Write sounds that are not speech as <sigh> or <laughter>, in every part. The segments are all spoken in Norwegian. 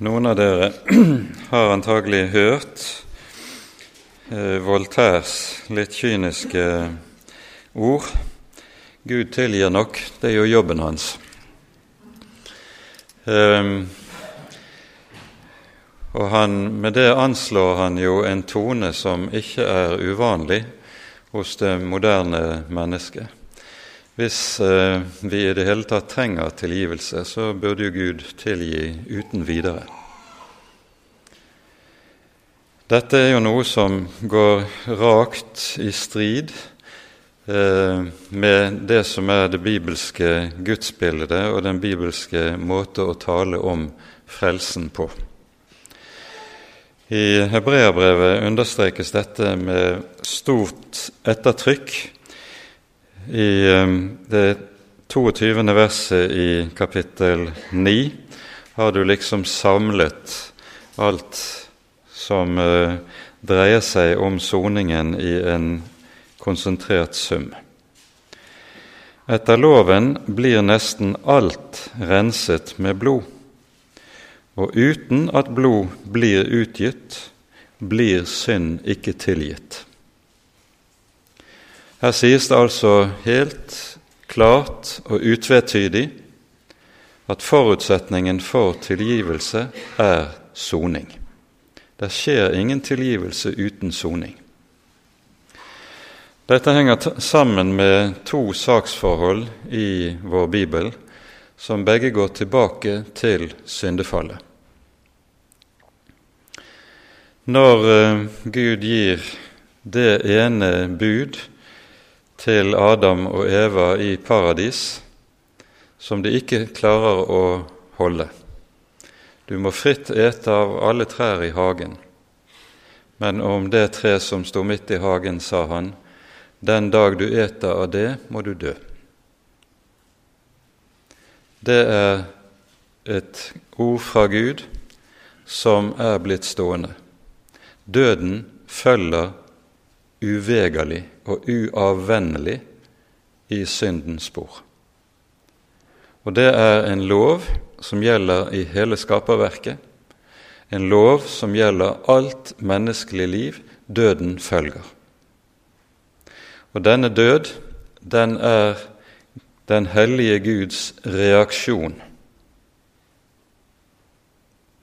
Noen av dere <clears throat> har antagelig hørt eh, Voltaires litt kyniske ord. Gud tilgir nok, det er jo jobben hans. Eh, og han, med det anslår han jo en tone som ikke er uvanlig hos det moderne mennesket. Hvis eh, vi i det hele tatt trenger tilgivelse, så burde jo Gud tilgi uten videre. Dette er jo noe som går rakt i strid eh, med det som er det bibelske gudsbildet og den bibelske måte å tale om frelsen på. I hebreerbrevet understrekes dette med stort ettertrykk i ehm, det 22. verset i kapittel 9 har du liksom samlet alt som eh, dreier seg om soningen i en konsentrert sum. Etter loven blir nesten alt renset med blod, og uten at blod blir utgitt, blir synd ikke tilgitt. Her sies det altså helt klart og utvetydig at forutsetningen for tilgivelse er soning. Det skjer ingen tilgivelse uten soning. Dette henger sammen med to saksforhold i vår bibel som begge går tilbake til syndefallet. Når eh, Gud gir det ene bud til Adam og Eva i paradis som de ikke klarer å holde. Du må fritt ete av alle trær i hagen. Men om det tre som sto midt i hagen, sa han, den dag du eter av det, må du dø. Det er et ord fra Gud som er blitt stående. Døden følger uvegerlig og uavvennelig i syndens spor. Og det er en lov som gjelder i hele skaperverket, en lov som gjelder alt menneskelig liv. Døden følger. Og denne død, den er den hellige Guds reaksjon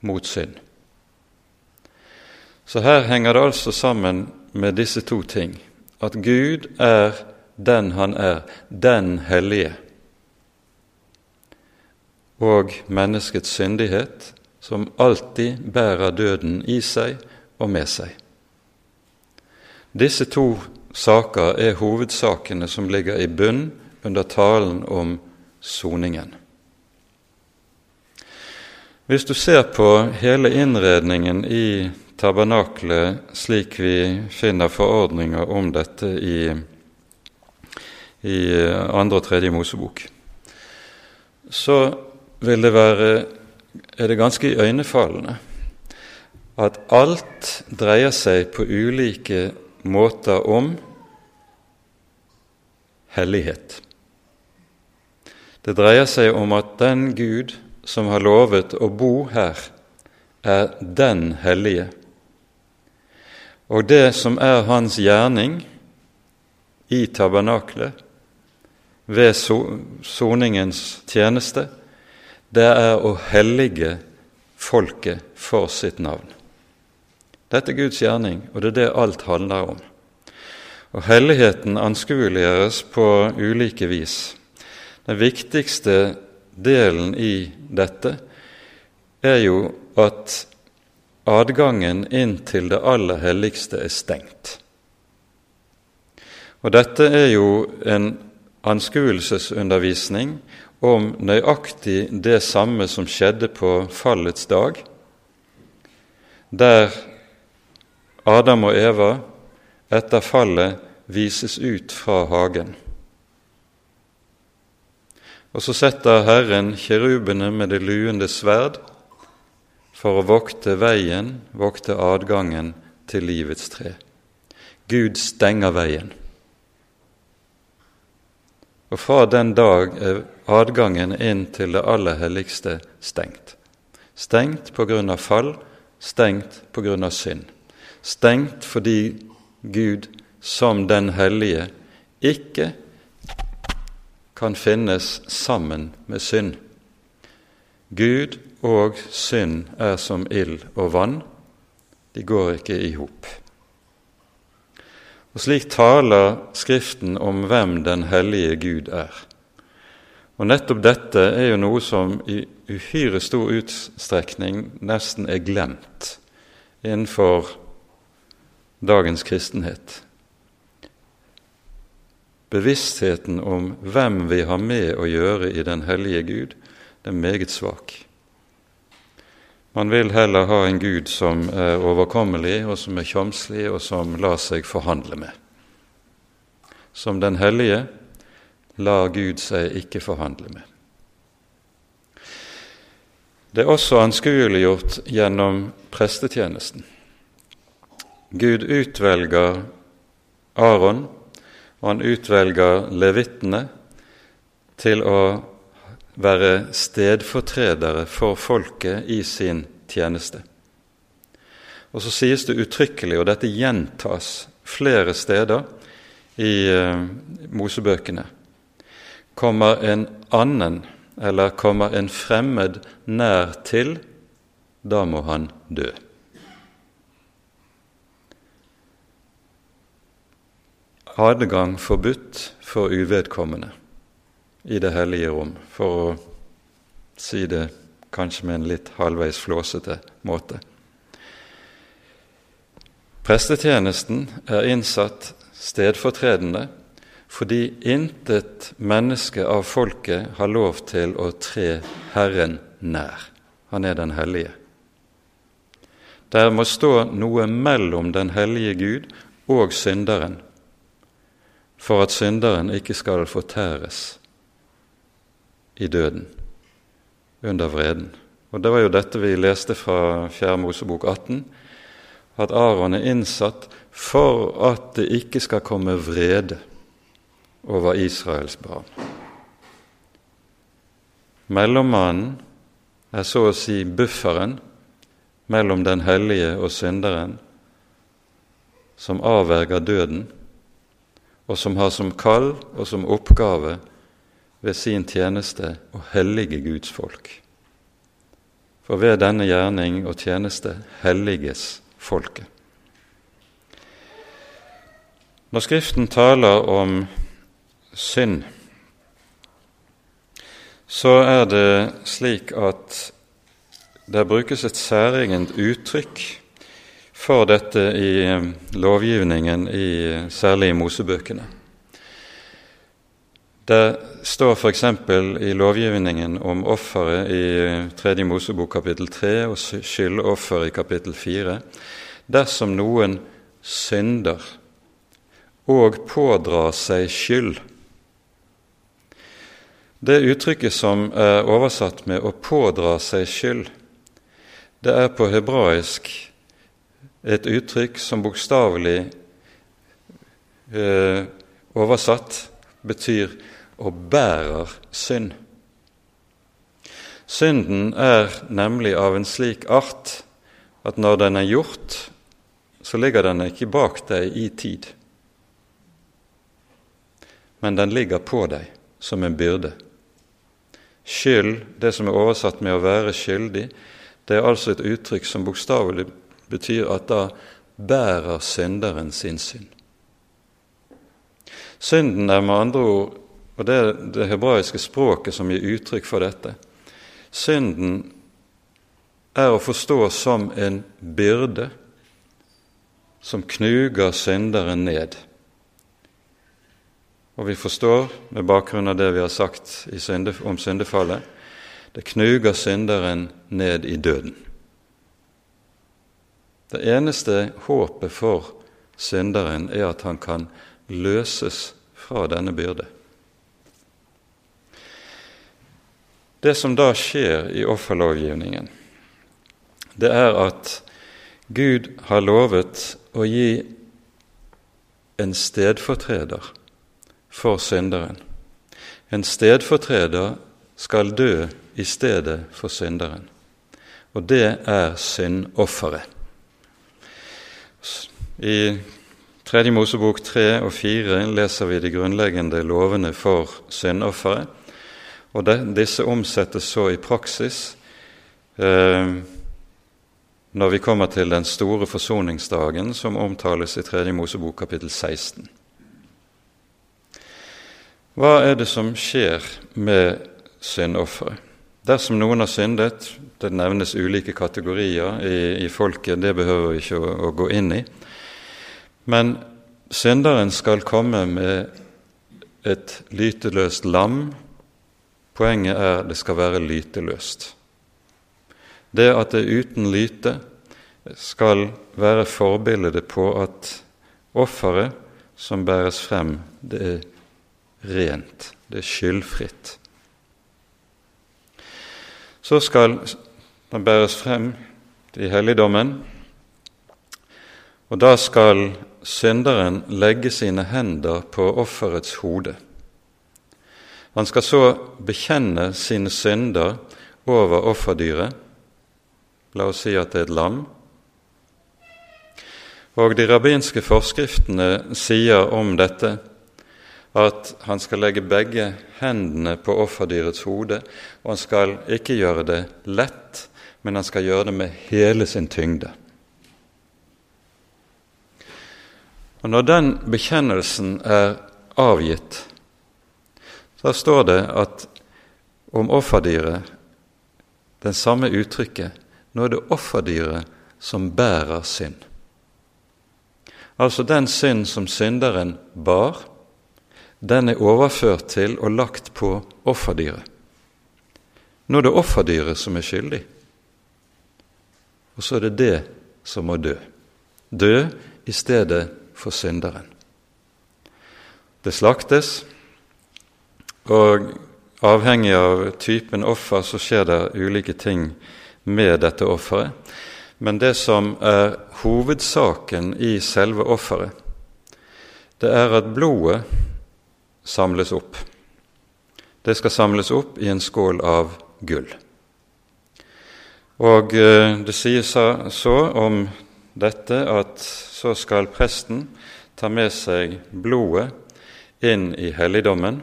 mot synd. Så her henger det altså sammen med disse to ting at Gud er den han er, den hellige, og menneskets syndighet, som alltid bærer døden i seg og med seg. Disse to saker er hovedsakene som ligger i bunn under talen om soningen. Hvis du ser på hele innredningen i tabernaklet slik vi finner forordninger om dette i, i andre og tredje Mosebok, så vil det være er det ganske iøynefallende at alt dreier seg på ulike måter om hellighet. Det dreier seg om at den Gud som har lovet å bo her, er den hellige og det som er hans gjerning i tabernaklet, ved soningens tjeneste, det er å hellige folket for sitt navn. Dette er Guds gjerning, og det er det alt handler om. Og Helligheten anskueliggjøres på ulike vis. Den viktigste delen i dette er jo at adgangen inn til det aller helligste er stengt. Og Dette er jo en anskuelsesundervisning om nøyaktig det samme som skjedde på fallets dag, der Adam og Eva etter fallet vises ut fra hagen. Og så setter Herren kirubene med det luende sverd for å vokte veien, vokte adgangen til livets tre. Gud stenger veien. Og fra den dag er adgangen inn til det aller helligste stengt. Stengt av fall, stengt av synd. Stengt fordi Gud som den hellige ikke kan finnes sammen med synd. Gud og synd er som ild og vann, de går ikke i hop. Og Slik taler Skriften om hvem den hellige Gud er. Og nettopp dette er jo noe som i uhyre stor utstrekning nesten er glemt innenfor dagens kristenhet. Bevisstheten om hvem vi har med å gjøre i den hellige Gud, det er meget svak. Man vil heller ha en Gud som er overkommelig, og som er kjomslig, og som lar seg forhandle med. Som den hellige lar Gud seg ikke forhandle med. Det er også anskueliggjort gjennom prestetjenesten. Gud utvelger Aron og han utvelger levittene til å være stedfortredere for folket i sin tjeneste. Og så sies det uttrykkelig, og dette gjentas flere steder i uh, Mosebøkene, kommer en annen eller kommer en fremmed nær til, da må han dø. adgang forbudt for uvedkommende i det hellige rom, for å si det kanskje med en litt halvveis flåsete måte. Prestetjenesten er innsatt stedfortredende fordi intet menneske av folket har lov til å tre Herren nær. Han er den hellige. Der må stå noe mellom den hellige Gud og synderen for at synderen ikke skal fortæres i døden under vreden. Og Det var jo dette vi leste fra 4. Mosebok 18, at Aron er innsatt for at det ikke skal komme vrede over Israels barn. Mellommannen er så å si bufferen mellom den hellige og synderen, som avverger døden og som har som kall og som oppgave ved sin tjeneste å hellige Guds folk. For ved denne gjerning og tjeneste helliges folket. Når Skriften taler om synd, så er det slik at det brukes et særegent uttrykk for dette i eh, lovgivningen, i, særlig i Mosebøkene. Det står f.eks. i lovgivningen om offeret i 3. Eh, Mosebok kapittel 3 og skyldoffer i kapittel 4 dersom noen synder og pådrar seg skyld. Det uttrykket som er oversatt med 'å pådra seg skyld', det er på hebraisk et uttrykk som bokstavelig eh, oversatt betyr 'å bærer synd'. Synden er nemlig av en slik art at når den er gjort, så ligger den ikke bak deg i tid, men den ligger på deg som en byrde. Skyld, det som er oversatt med å være skyldig, det er altså et uttrykk som bokstavelig betyr at da bærer synderen sin synd. Synden er med andre ord, og det er det hebraiske språket som gir uttrykk for dette Synden er å forstå som en byrde som knuger synderen ned. Og vi forstår, med bakgrunn av det vi har sagt om syndefallet, det knuger synderen ned i døden. Det eneste håpet for synderen er at han kan løses fra denne byrde. Det som da skjer i offerlovgivningen, det er at Gud har lovet å gi en stedfortreder for synderen. En stedfortreder skal dø i stedet for synderen. og det er syndofferet. I Tredje Mosebok 3 og 4 leser vi de grunnleggende lovene for syndofferet. Og de, disse omsettes så i praksis eh, når vi kommer til den store forsoningsdagen som omtales i Tredje Mosebok kapittel 16. Hva er det som skjer med syndofferet? Dersom noen har syndet, det nevnes ulike kategorier i, i folket, det behøver vi ikke å, å gå inn i. Men synderen skal komme med et lyteløst lam. Poenget er det skal være lyteløst. Det at det er uten lyte skal være forbildet på at offeret som bæres frem, det er rent, det er skyldfritt. Så skal den bæres frem i helligdommen, og da skal synderen legge sine hender på offerets hode. Han skal så bekjenne sine synder over offerdyret. La oss si at det er et lam. Og de rabbinske forskriftene sier om dette at han skal legge begge hendene på offerdyrets hode, og han skal ikke gjøre det lett, men han skal gjøre det med hele sin tyngde. Og Når den bekjennelsen er avgitt, så står det at om offerdyret den samme uttrykket nå er det offerdyret som bærer synd. Altså den synd som synderen bar, den er overført til og lagt på offerdyret. Nå er det offerdyret som er skyldig, og så er det det som må dø. Dø i stedet for synderen. Det slaktes, og avhengig av typen offer så skjer det ulike ting med dette offeret. Men det som er hovedsaken i selve offeret, det er at blodet samles opp. Det skal samles opp i en skål av gull. Og eh, det sies så om dette at så skal presten ta med seg blodet inn i helligdommen.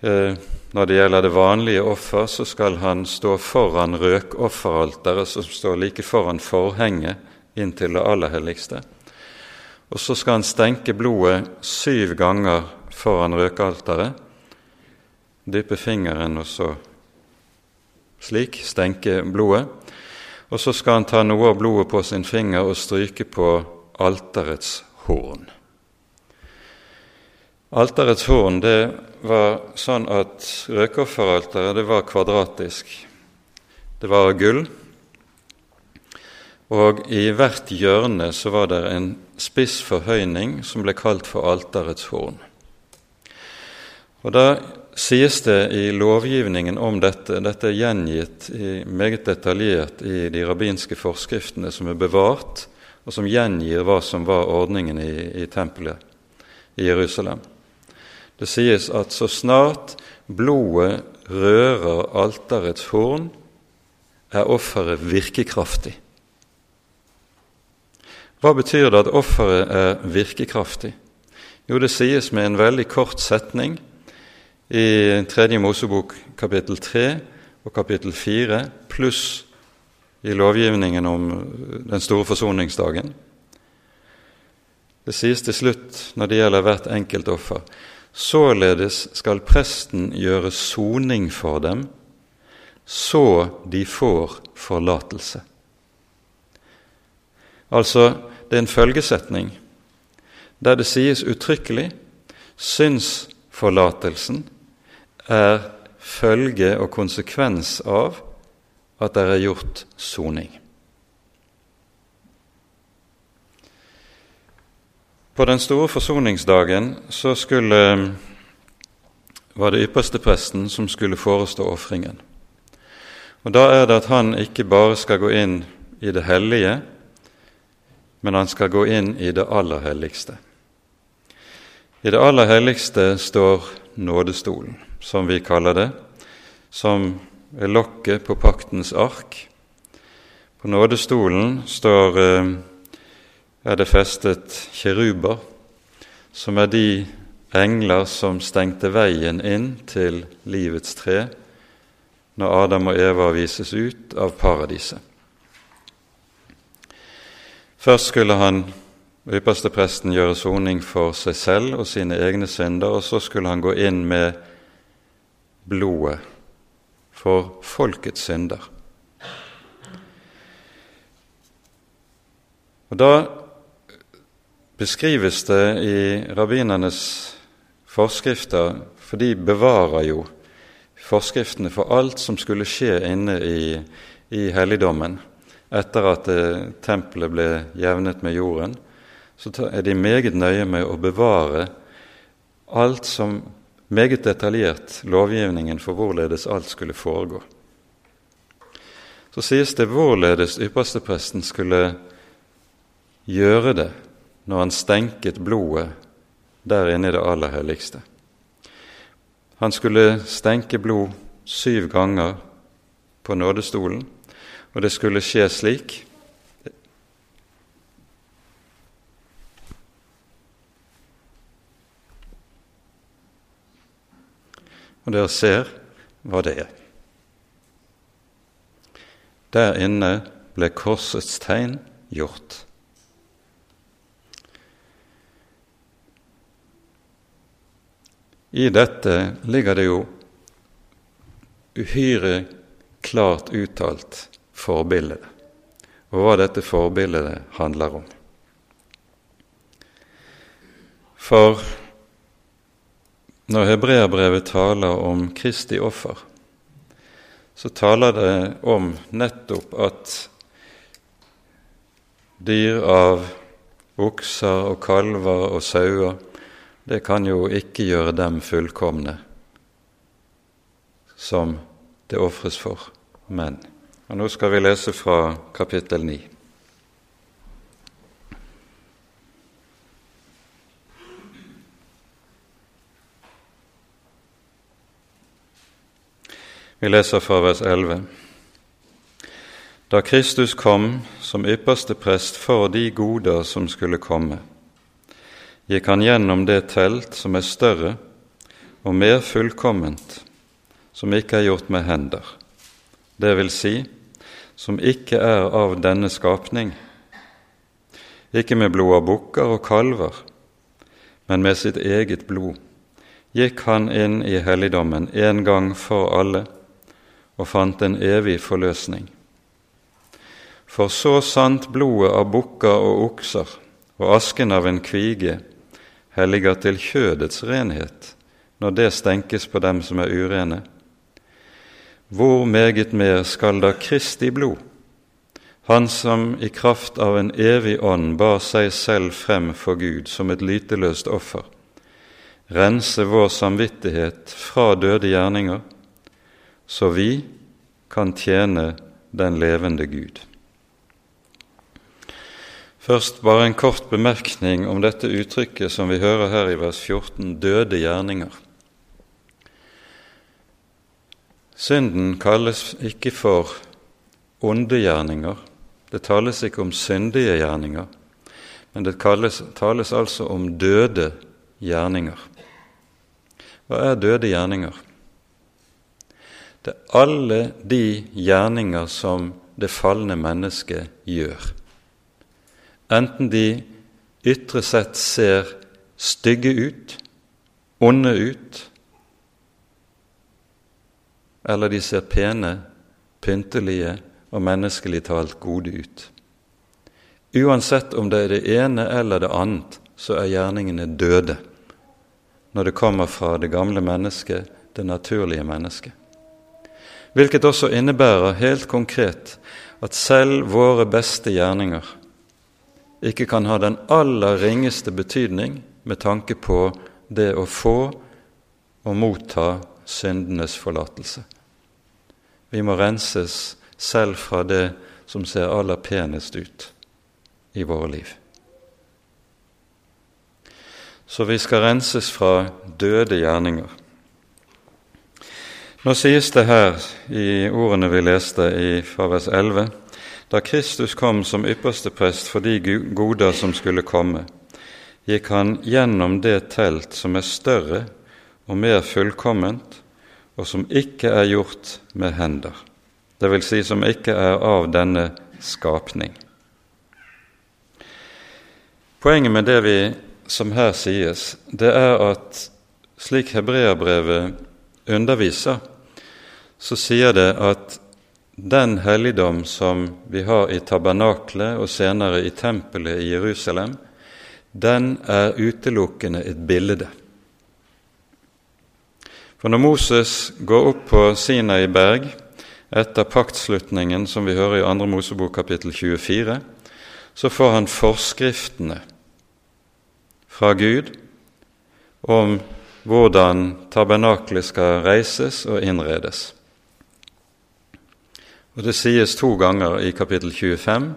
Eh, når det gjelder det vanlige offer, så skal han stå foran røkofferalteret, som står like foran forhenget inn til det aller helligste. Og så skal han stenke blodet syv ganger foran røkealteret, dyppe fingeren og så slik stenke blodet. Og så skal han ta noe av blodet på sin finger og stryke på alterets horn. Alterets horn det var sånn at røkofferalteret det var kvadratisk. Det var gull, og i hvert hjørne så var det en spiss forhøyning som ble kalt for alterets horn. Og Da sies det i lovgivningen om dette Dette er gjengitt i, meget detaljert i de rabbinske forskriftene som er bevart, og som gjengir hva som var ordningen i, i tempelet i Jerusalem. Det sies at så snart blodet rører alterets horn, er offeret virkekraftig. Hva betyr det at offeret er virkekraftig? Jo, det sies med en veldig kort setning i Tredje Mosebok kapittel 3 og kapittel 4, pluss i lovgivningen om den store forsoningsdagen. Det sies til slutt når det gjelder hvert enkelt offer. Således skal presten gjøre soning for dem, så de får forlatelse. Altså, det er en følgesetning der det sies uttrykkelig synsforlatelsen er følge og konsekvens av at det er gjort soning. På den store forsoningsdagen så skulle, var det ypperste presten som skulle forestå ofringen. Og Da er det at han ikke bare skal gå inn i det hellige, men han skal gå inn i det aller helligste. I det aller helligste står nådestolen som vi kaller det, som er lokket på paktens ark, På nådestolen står, eh, er det festet kjeruber, som er de engler som stengte veien inn til livets tre når Adam og Eva vises ut av paradiset. Først skulle han, ypperste presten, gjøre soning for seg selv og sine egne synder, og så skulle han gå inn med blodet for folkets synder. Og Da beskrives det i rabbinernes forskrifter, for de bevarer jo forskriftene for alt som skulle skje inne i, i helligdommen etter at eh, tempelet ble jevnet med jorden, så er de meget nøye med å bevare alt som meget detaljert lovgivningen for hvorledes alt skulle foregå. Så sies det hvorledes ypperstepresten skulle gjøre det når han stenket blodet der inne i det aller helligste. Han skulle stenke blod syv ganger på nådestolen, og det skulle skje slik Og dere ser hva det er. Der inne ble korsets tegn gjort. I dette ligger det jo uhyre klart uttalt forbildet, og hva dette forbildet handler om. For når hebreerbrevet taler om Kristi offer, så taler det om nettopp at dyr av okser og kalver og sauer det kan jo ikke gjøre dem fullkomne som det ofres for menn. Og Nå skal vi lese fra kapittel 9. Vi leser fra vers 11. Da Kristus kom som ypperste prest for de goder som skulle komme, gikk han gjennom det telt som er større og mer fullkomment, som ikke er gjort med hender, det vil si, som ikke er av denne skapning, ikke med blod av bukker og kalver, men med sitt eget blod, gikk han inn i helligdommen en gang for alle og fant en evig forløsning. For så sant blodet av bukker og okser og asken av en kvige helliger til kjødets renhet når det stenkes på dem som er urene. Hvor meget mer skal da Kristi blod, han som i kraft av en evig ånd bar seg selv frem for Gud som et lyteløst offer, rense vår samvittighet fra døde gjerninger, så vi kan tjene den levende Gud. Først bare en kort bemerkning om dette uttrykket som vi hører her i vers 14 døde gjerninger. Synden kalles ikke for onde gjerninger. Det tales ikke om syndige gjerninger, men det kalles, tales altså om døde gjerninger. Hva er døde gjerninger? Det er alle de gjerninger som det falne mennesket gjør enten de ytre sett ser stygge ut, onde ut, eller de ser pene, pyntelige og menneskelig talt gode ut. Uansett om det er det ene eller det annet, så er gjerningene døde når det kommer fra det gamle mennesket, det naturlige mennesket. Hvilket også innebærer helt konkret at selv våre beste gjerninger ikke kan ha den aller ringeste betydning med tanke på det å få og motta syndenes forlatelse. Vi må renses selv fra det som ser aller penest ut i våre liv. Så vi skal renses fra døde gjerninger. Nå sies det her i ordene vi leste i farves 11 Da Kristus kom som ypperste prest for de goder som skulle komme, gikk han gjennom det telt som er større og mer fullkomment, og som ikke er gjort med hender, vil si som ikke er av denne skapning. Poenget med det vi som her sies, det er at slik hebreerbrevet underviser, så sier det at den helligdom som vi har i tabernaklet og senere i tempelet i Jerusalem, den er utelukkende et bilde. For når Moses går opp på Sinai berg etter paktslutningen som vi hører i 2. Mosebok kapittel 24, så får han forskriftene fra Gud om hvordan tabernaklet skal reises og innredes. Og Det sies to ganger i kapittel 25.: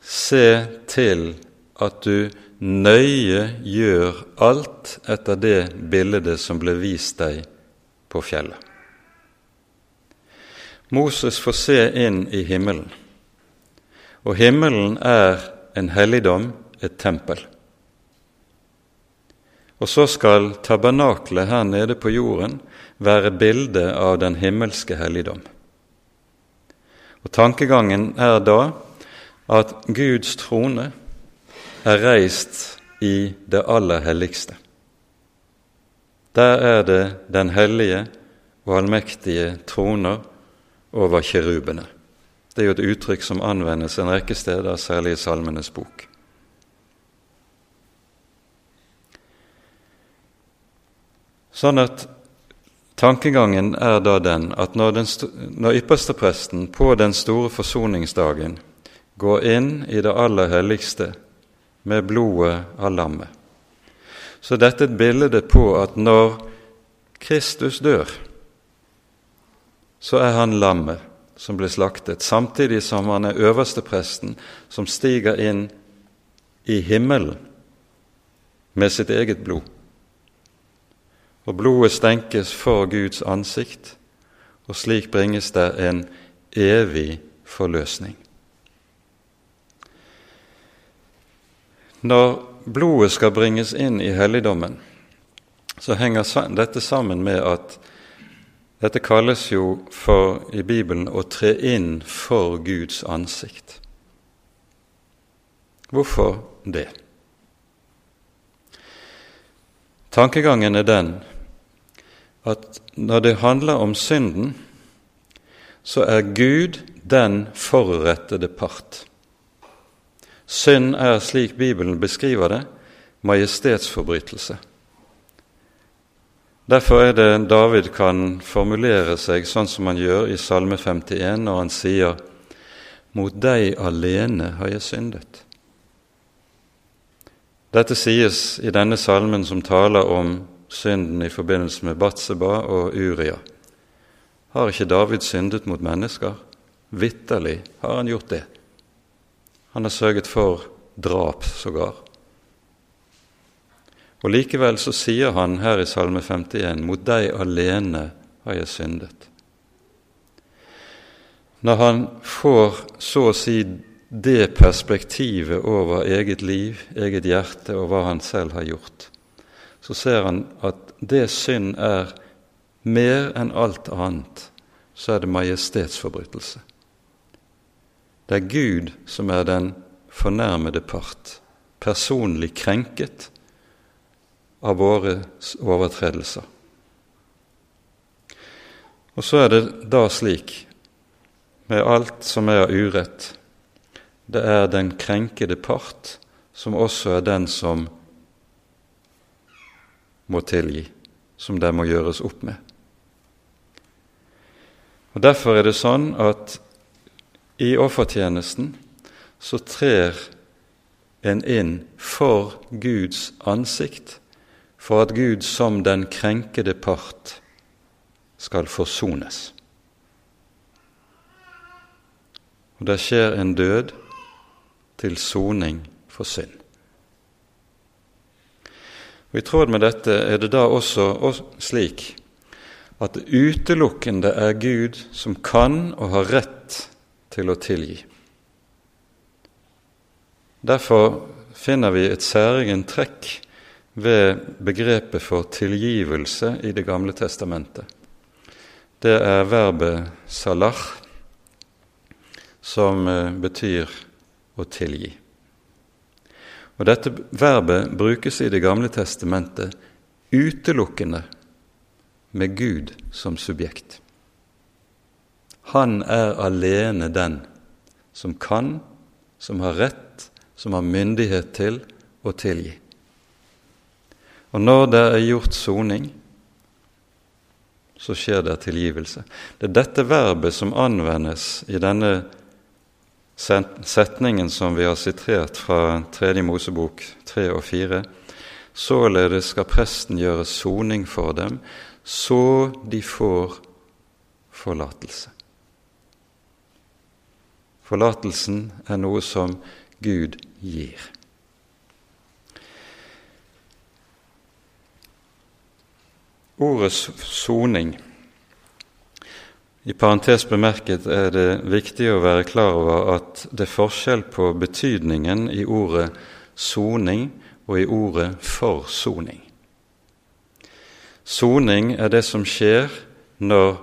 Se til at du nøye gjør alt etter det bildet som ble vist deg på fjellet. Moses får se inn i himmelen, og himmelen er en helligdom, et tempel. Og så skal tabernaklet her nede på jorden være bildet av den himmelske helligdom. Og Tankegangen er da at Guds trone er reist i det aller helligste. Der er det den hellige og allmektige troner over kirubene. Det er jo et uttrykk som anvendes en rekke steder, særlig i Salmenes bok. Sånn at tankegangen er da den at når, den, når ypperstepresten på den store forsoningsdagen går inn i det aller helligste med blodet av lammet, så dette er et bilde på at når Kristus dør, så er han lammet som ble slaktet, samtidig som han er øverstepresten som stiger inn i himmelen med sitt eget blod og blodet stenkes for Guds ansikt, og slik bringes det en evig forløsning. Når blodet skal bringes inn i helligdommen, så henger dette sammen med at dette kalles jo for i Bibelen å tre inn for Guds ansikt. Hvorfor det? Tankegangen er den at når det handler om synden, så er Gud den forurettede part. Synd er, slik Bibelen beskriver det, majestetsforbrytelse. Derfor er det David kan formulere seg sånn som han gjør i Salme 51, når han sier:" Mot deg alene har jeg syndet. Dette sies i denne salmen som taler om synden i forbindelse med Batseba og Uria. Har ikke David syndet mot mennesker? Vitterlig har han gjort det. Han har sørget for drap sågar. Og Likevel så sier han her i Salme 51.: Mot deg alene har jeg syndet. Når han får så å si det perspektivet over eget liv, eget hjerte og hva han selv har gjort, så ser han at det synd er mer enn alt annet, så er det majestetsforbrytelse. Det er Gud som er den fornærmede part, personlig krenket av våre overtredelser. Og så er det da slik med alt som er av urett, det er den krenkede part som også er den som må tilgi, som det må gjøres opp med. Og Derfor er det sånn at i offertjenesten så trer en inn for Guds ansikt, for at Gud som den krenkede part skal forsones. Og det skjer en død til soning for synd. Og I tråd med dette er det da også slik at det utelukkende er Gud som kan og har rett til å tilgi. Derfor finner vi et særegent trekk ved begrepet for tilgivelse i Det gamle testamentet. Det er verbet 'salah', som eh, betyr å tilgi. Og Dette verbet brukes i Det gamle testamentet utelukkende med Gud som subjekt. Han er alene den som kan, som har rett, som har myndighet til å tilgi. Og når det er gjort soning, så skjer det tilgivelse. Det er dette verbet som anvendes i denne setningen som vi har sitert fra 3. Mosebok 3 og 4. Således skal presten gjøre soning for dem, så de får forlatelse. Forlatelsen er noe som Gud gir. Ordet soning i parentes bemerket er det viktig å være klar over at det er forskjell på betydningen i ordet soning og i ordet forsoning. Soning er det som skjer når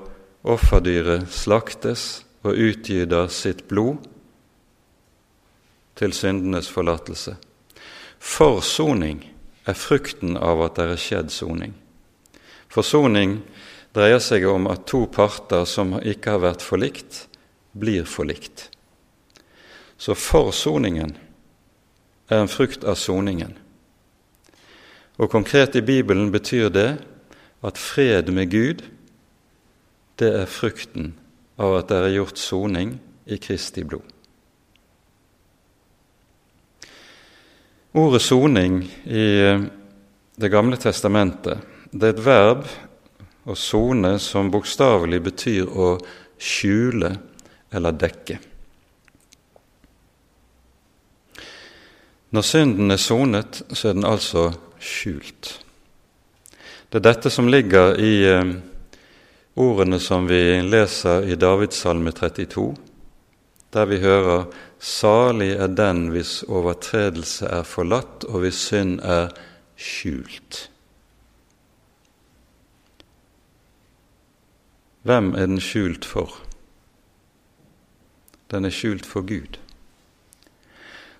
offerdyret slaktes og utgyter sitt blod til syndenes forlatelse. Forsoning er frukten av at det er skjedd soning. Forsoning dreier seg om at to parter som ikke har vært forlikt, blir forlikt. Så forsoningen er en frukt av soningen. Og konkret i Bibelen betyr det at fred med Gud, det er frukten av at det er gjort soning i Kristi blod. Ordet soning i Det gamle testamentet det er et verb å sone som bokstavelig betyr å skjule eller dekke. Når synden er sonet, så er den altså skjult. Det er dette som ligger i eh, ordene som vi leser i Davidssalme 32, der vi hører 'Salig er den hvis overtredelse er forlatt, og hvis synd er skjult'. Hvem er den skjult for? Den er skjult for Gud.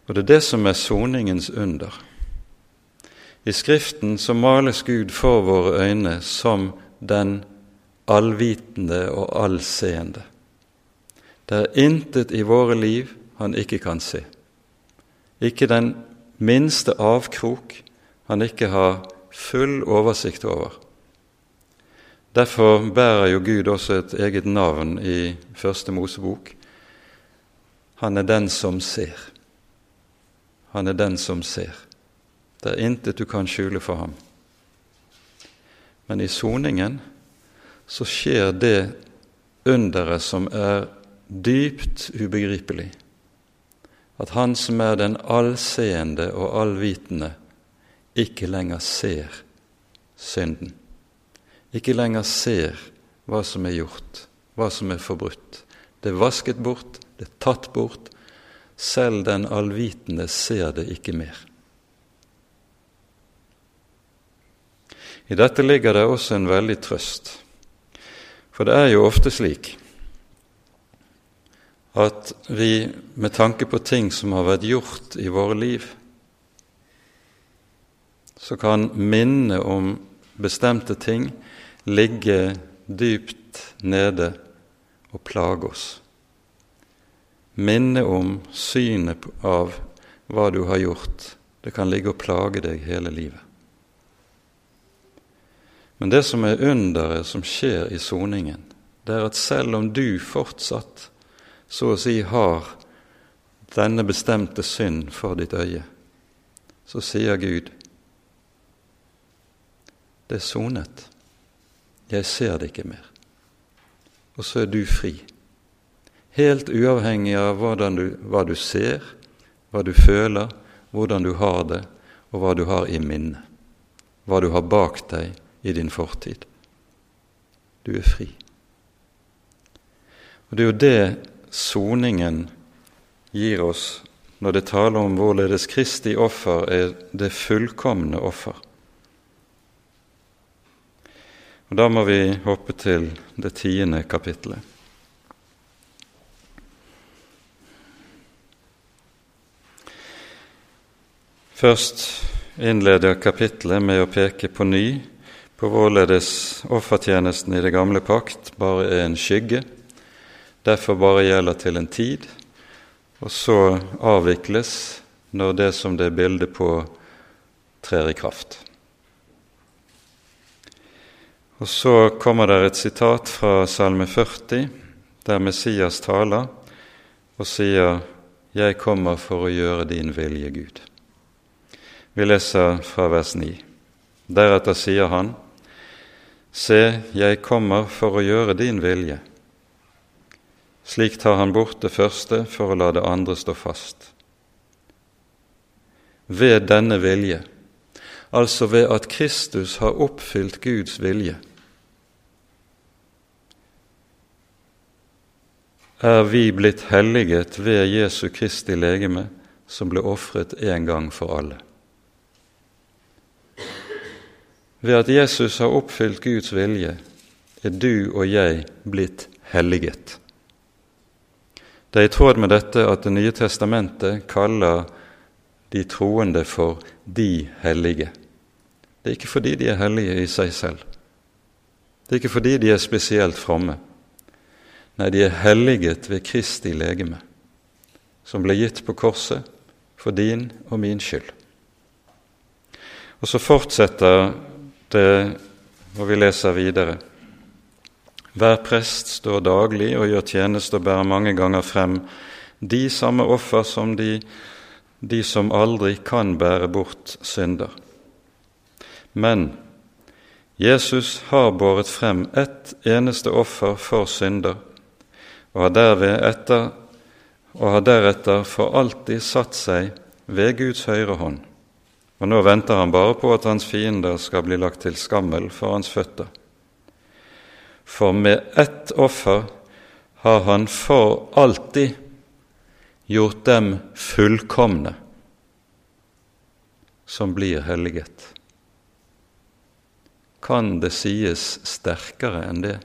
Og det er det som er soningens under. I Skriften så males Gud for våre øyne som den allvitende og allseende. Det er intet i våre liv han ikke kan se. Ikke den minste avkrok han ikke har full oversikt over. Derfor bærer jo Gud også et eget navn i Første Mosebok. Han er den som ser. Han er den som ser. Det er intet du kan skjule for ham. Men i soningen så skjer det underet som er dypt ubegripelig. At Han som er den allseende og allvitende, ikke lenger ser synden. Ikke lenger ser hva som er gjort, hva som er forbrutt. Det er vasket bort, det er tatt bort. Selv den allvitende ser det ikke mer. I dette ligger det også en veldig trøst. For det er jo ofte slik at vi med tanke på ting som har vært gjort i våre liv, så kan minne om bestemte ting ligge dypt nede og plage oss. Minne om synet av hva du har gjort. Det kan ligge og plage deg hele livet. Men det som er underet som skjer i soningen, det er at selv om du fortsatt så å si har denne bestemte synd for ditt øye, så sier Gud det er sonet. Jeg ser det ikke mer. Og så er du fri. Helt uavhengig av du, hva du ser, hva du føler, hvordan du har det, og hva du har i minnet. Hva du har bak deg i din fortid. Du er fri. Og Det er jo det soningen gir oss når det taler om hvorledes Kristi offer er det fullkomne offer. Og Da må vi hoppe til det tiende kapittelet. Først innleder kapittelet med å peke på ny på hvorledes offertjenesten i det gamle pakt bare er en skygge, derfor bare gjelder til en tid, og så avvikles når det som det er bildet på, trer i kraft. Og Så kommer det et sitat fra Salme 40, der Messias taler og sier 'Jeg kommer for å gjøre din vilje, Gud'. Vi leser fra vers 9. Deretter sier han, Se, jeg kommer for å gjøre din vilje. Slik tar han bort det første for å la det andre stå fast. Ved denne vilje, altså ved at Kristus har oppfylt Guds vilje, er vi blitt helliget ved Jesu Kristi legeme, som ble ofret en gang for alle. Ved at Jesus har oppfylt Guds vilje, er du og jeg blitt helliget. Det er i tråd med dette at Det nye testamentet kaller de troende for de hellige. Det er ikke fordi de er hellige i seg selv. Det er ikke fordi de er spesielt fromme. Nei, de er helliget ved Kristi legeme, som ble gitt på korset for din og min skyld. Og så fortsetter det, og vi leser videre. Hver prest står daglig og gjør tjeneste og bærer mange ganger frem de samme offer som de, de som aldri kan bære bort synder. Men Jesus har båret frem ett eneste offer for synder, og har, derved etter, og har deretter for alltid satt seg ved Guds høyre hånd. Og nå venter han bare på at hans fiender skal bli lagt til skammel for hans føtter. For med ett offer har han for alltid gjort dem fullkomne som blir helliget. Kan det sies sterkere enn det?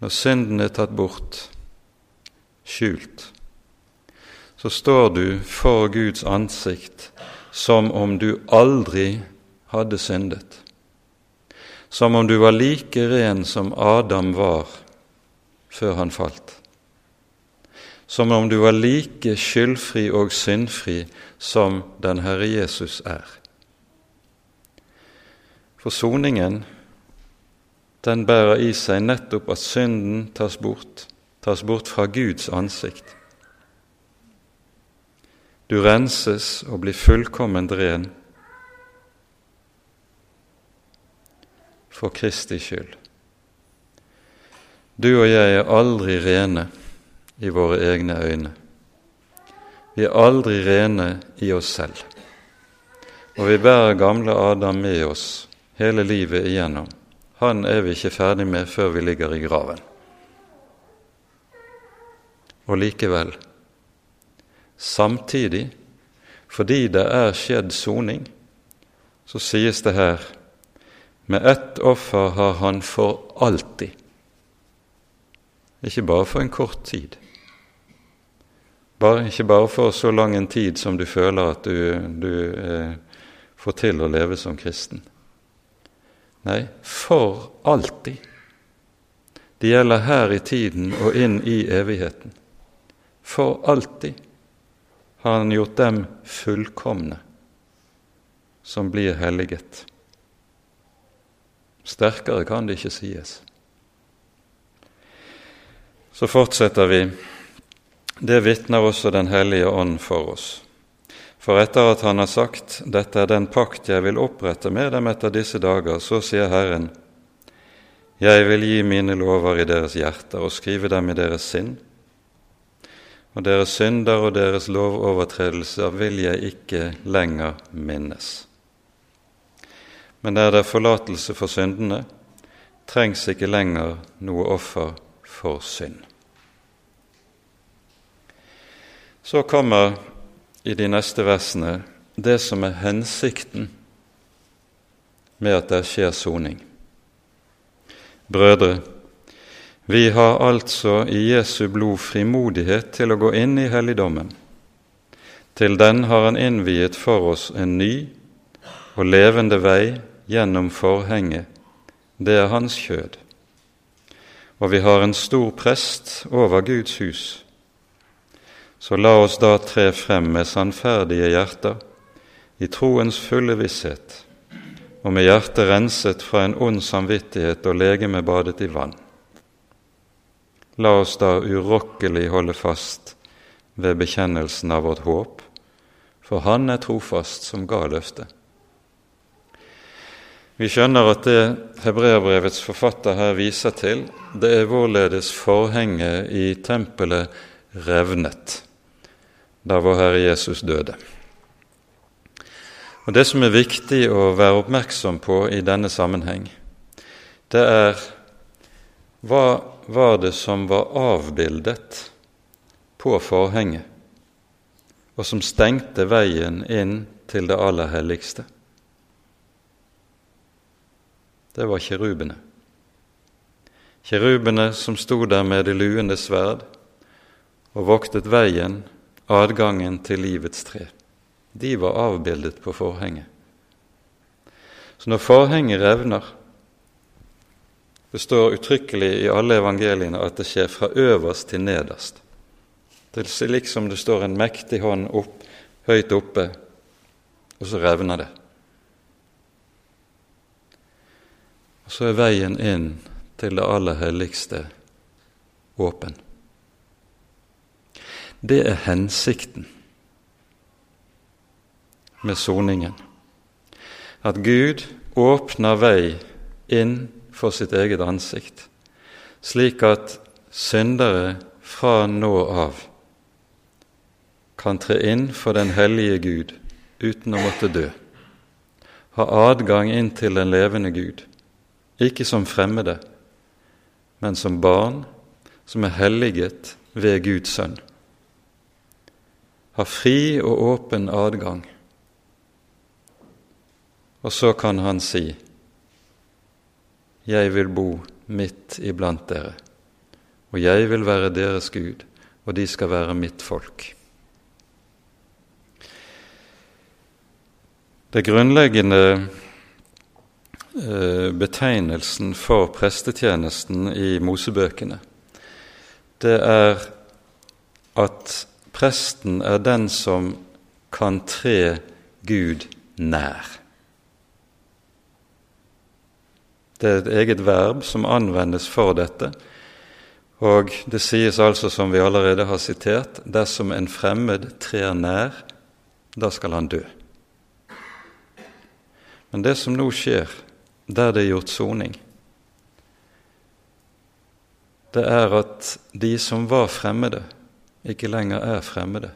Når synden er tatt bort, skjult, så står du for Guds ansikt som om du aldri hadde syndet. Som om du var like ren som Adam var før han falt. Som om du var like skyldfri og syndfri som den Herre Jesus er. Forsoningen den bærer i seg nettopp at synden tas bort, tas bort fra Guds ansikt. Du renses og blir fullkomment ren for Kristi skyld. Du og jeg er aldri rene i våre egne øyne. Vi er aldri rene i oss selv. Og vi bærer gamle Adam med oss hele livet igjennom. Han er vi ikke ferdig med før vi ligger i graven. Og likevel Samtidig, fordi det er skjedd soning, så sies det her med ett offer har han for alltid. Ikke bare for en kort tid. Bare, ikke bare for så lang en tid som du føler at du, du eh, får til å leve som kristen. Nei, for alltid. Det gjelder her i tiden og inn i evigheten. For alltid har han gjort dem fullkomne, som blir helliget. Sterkere kan det ikke sies. Så fortsetter vi. Det vitner også Den hellige ånd for oss. For etter at han har sagt, Dette er den pakt jeg vil opprette med dem etter disse dager, så sier Herren, Jeg vil gi mine lover i deres hjerter og skrive dem i deres sinn og deres synder og deres lovovertredelser vil jeg ikke lenger minnes. Men der det er forlatelse for syndene, trengs ikke lenger noe offer for synd. Så kommer i de neste versene det som er hensikten med at det skjer soning. Brødre, vi har altså i Jesu blod frimodighet til å gå inn i helligdommen. Til den har Han innviet for oss en ny og levende vei gjennom forhenget. Det er Hans kjød. Og vi har en stor prest over Guds hus. Så la oss da tre frem med sannferdige hjerter, i troens fulle visshet, og med hjertet renset fra en ond samvittighet og legeme badet i vann. La oss da urokkelig holde fast ved bekjennelsen av vårt håp, for Han er trofast som ga løftet. Vi skjønner at det hebreerbrevets forfatter her viser til, det er hvorledes forhenget i tempelet revnet da vår Herre Jesus døde. Og Det som er viktig å være oppmerksom på i denne sammenheng, det er hva var det som var avbildet på forhenget, og som stengte veien inn til det aller helligste. Det var kirubene. Kirubene som sto der med det luende sverd og voktet veien, adgangen til livets tre de var avbildet på forhenget. Så når forhenget revner Det står uttrykkelig i alle evangeliene at det skjer fra øverst til nederst. Det er liksom det står en mektig hånd opp, høyt oppe, og så revner det. Og så er veien inn til det aller helligste åpen. Det er hensikten med soningen. At Gud åpner vei inn for sitt eget ansikt, slik at syndere fra nå av kan tre inn for den hellige Gud uten å måtte dø, ha adgang inn til den levende Gud, ikke som fremmede, men som barn som er helliget ved Guds sønn. Ha fri og åpen adgang og så kan han si, 'Jeg vil bo midt iblant dere, og jeg vil være deres Gud, og de skal være mitt folk'. Det grunnleggende eh, betegnelsen for prestetjenesten i Mosebøkene, det er at presten er den som kan tre Gud nær. Det er et eget verb som anvendes for dette. Og det sies altså, som vi allerede har sitert, dersom en fremmed trer nær, da skal han dø. Men det som nå skjer, der det er gjort soning, det er at de som var fremmede, ikke lenger er fremmede.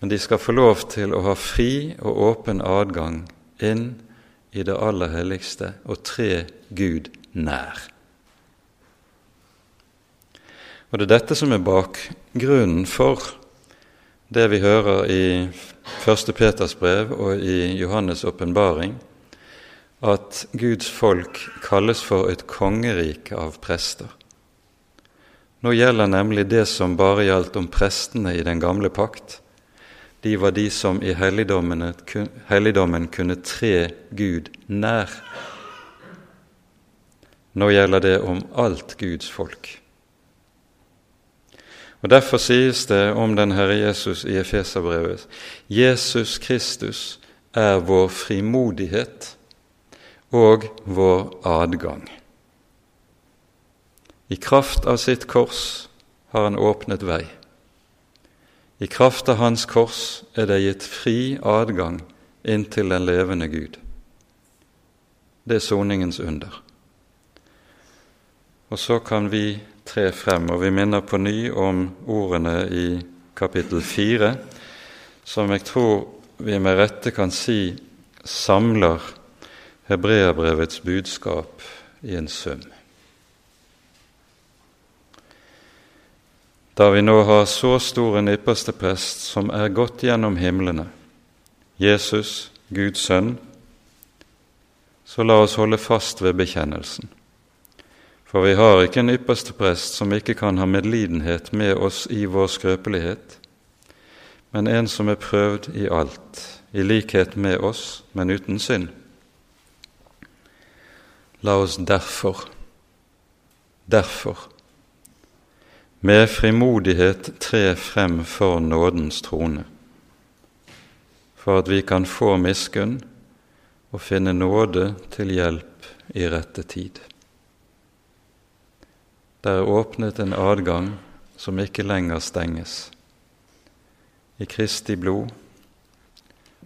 Men de skal få lov til å ha fri og åpen adgang inn i det aller helligste og tre Gud nær. Og Det er dette som er bakgrunnen for det vi hører i 1. Peters brev og i Johannes' åpenbaring, at Guds folk kalles for et kongerike av prester. Nå gjelder nemlig det som bare gjaldt om prestene i den gamle pakt, de var de som i helligdommen kunne tre Gud nær. Nå gjelder det om alt Guds folk. Og Derfor sies det om den Herre Jesus i Efeserbrevet Jesus Kristus er vår frimodighet og vår adgang. I kraft av sitt kors har han åpnet vei. I kraft av Hans kors er det gitt fri adgang inn til den levende Gud. Det er soningens under. Og så kan vi tre frem, og vi minner på ny om ordene i kapittel fire, som jeg tror vi med rette kan si samler hebreerbrevets budskap i en sum. Da vi nå har så stor en ypperste prest som er gått gjennom himlene, Jesus, Guds sønn, så la oss holde fast ved bekjennelsen. For vi har ikke en ypperste prest som ikke kan ha medlidenhet med oss i vår skrøpelighet, men en som er prøvd i alt, i likhet med oss, men uten synd. La oss derfor, derfor, med frimodighet tre frem for nådens trone, for at vi kan få miskunn og finne nåde til hjelp i rette tid. Det er åpnet en adgang som ikke lenger stenges, i Kristi blod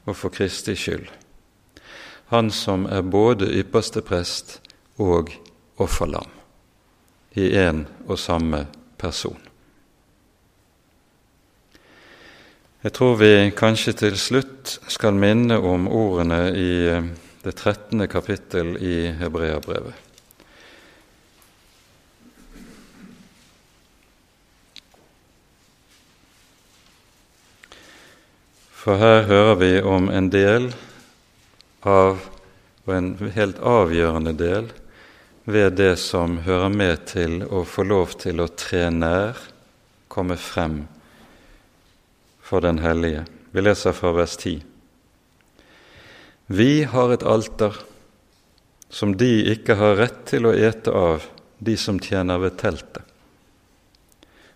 og for Kristi skyld. Han som er både ypperste prest og offerlam i én og samme person. Jeg tror vi kanskje til slutt skal minne om ordene i eh, det 13. kapittel i Hebreabrevet. For her hører vi om en del av, og en helt avgjørende del, ved det som hører med til å få lov til å tre nær, komme frem for den hellige. Vi leser fra vers 10. Vi har et alter som de ikke har rett til å ete av, de som tjener ved teltet.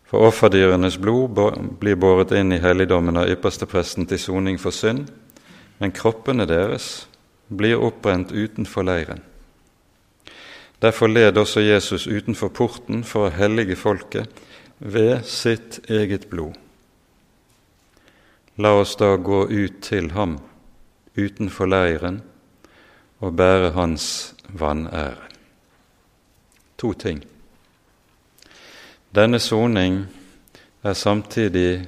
For offerdyrenes blod blir båret inn i helligdommen av ypperstepresten til soning for synd, men kroppene deres blir oppbrent utenfor leiren. Derfor led også Jesus utenfor porten for å hellige folket ved sitt eget blod. La oss da gå ut til ham utenfor leiren og bære hans vanære. To ting. Denne soning er samtidig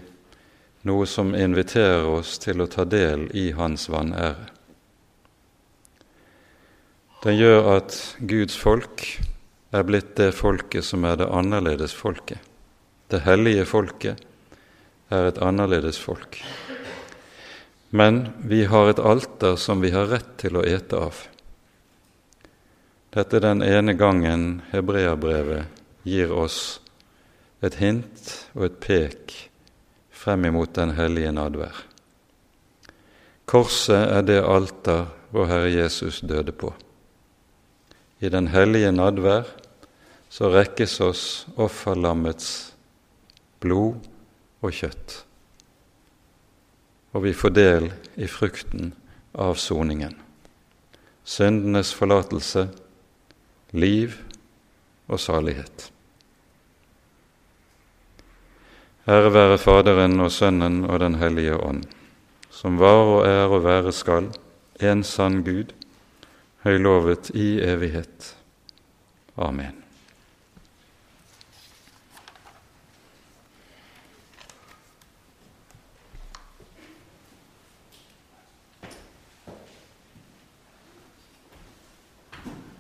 noe som inviterer oss til å ta del i hans vanære. Den gjør at Guds folk er blitt det folket som er det annerledes folket, det hellige folket er et annerledes folk. Men vi har et alter som vi har rett til å ete av. Dette er den ene gangen hebreabrevet gir oss et hint og et pek frem imot den hellige nadvær. Korset er det alter vår Herre Jesus døde på. I den hellige nadvær så rekkes oss offerlammets blod og kjøtt. Og vi får del i frukten av soningen. Syndenes forlatelse, liv og salighet. Ære være Faderen og Sønnen og Den hellige ånd, som var og er og være skal, en sann Gud, høylovet i evighet. Amen.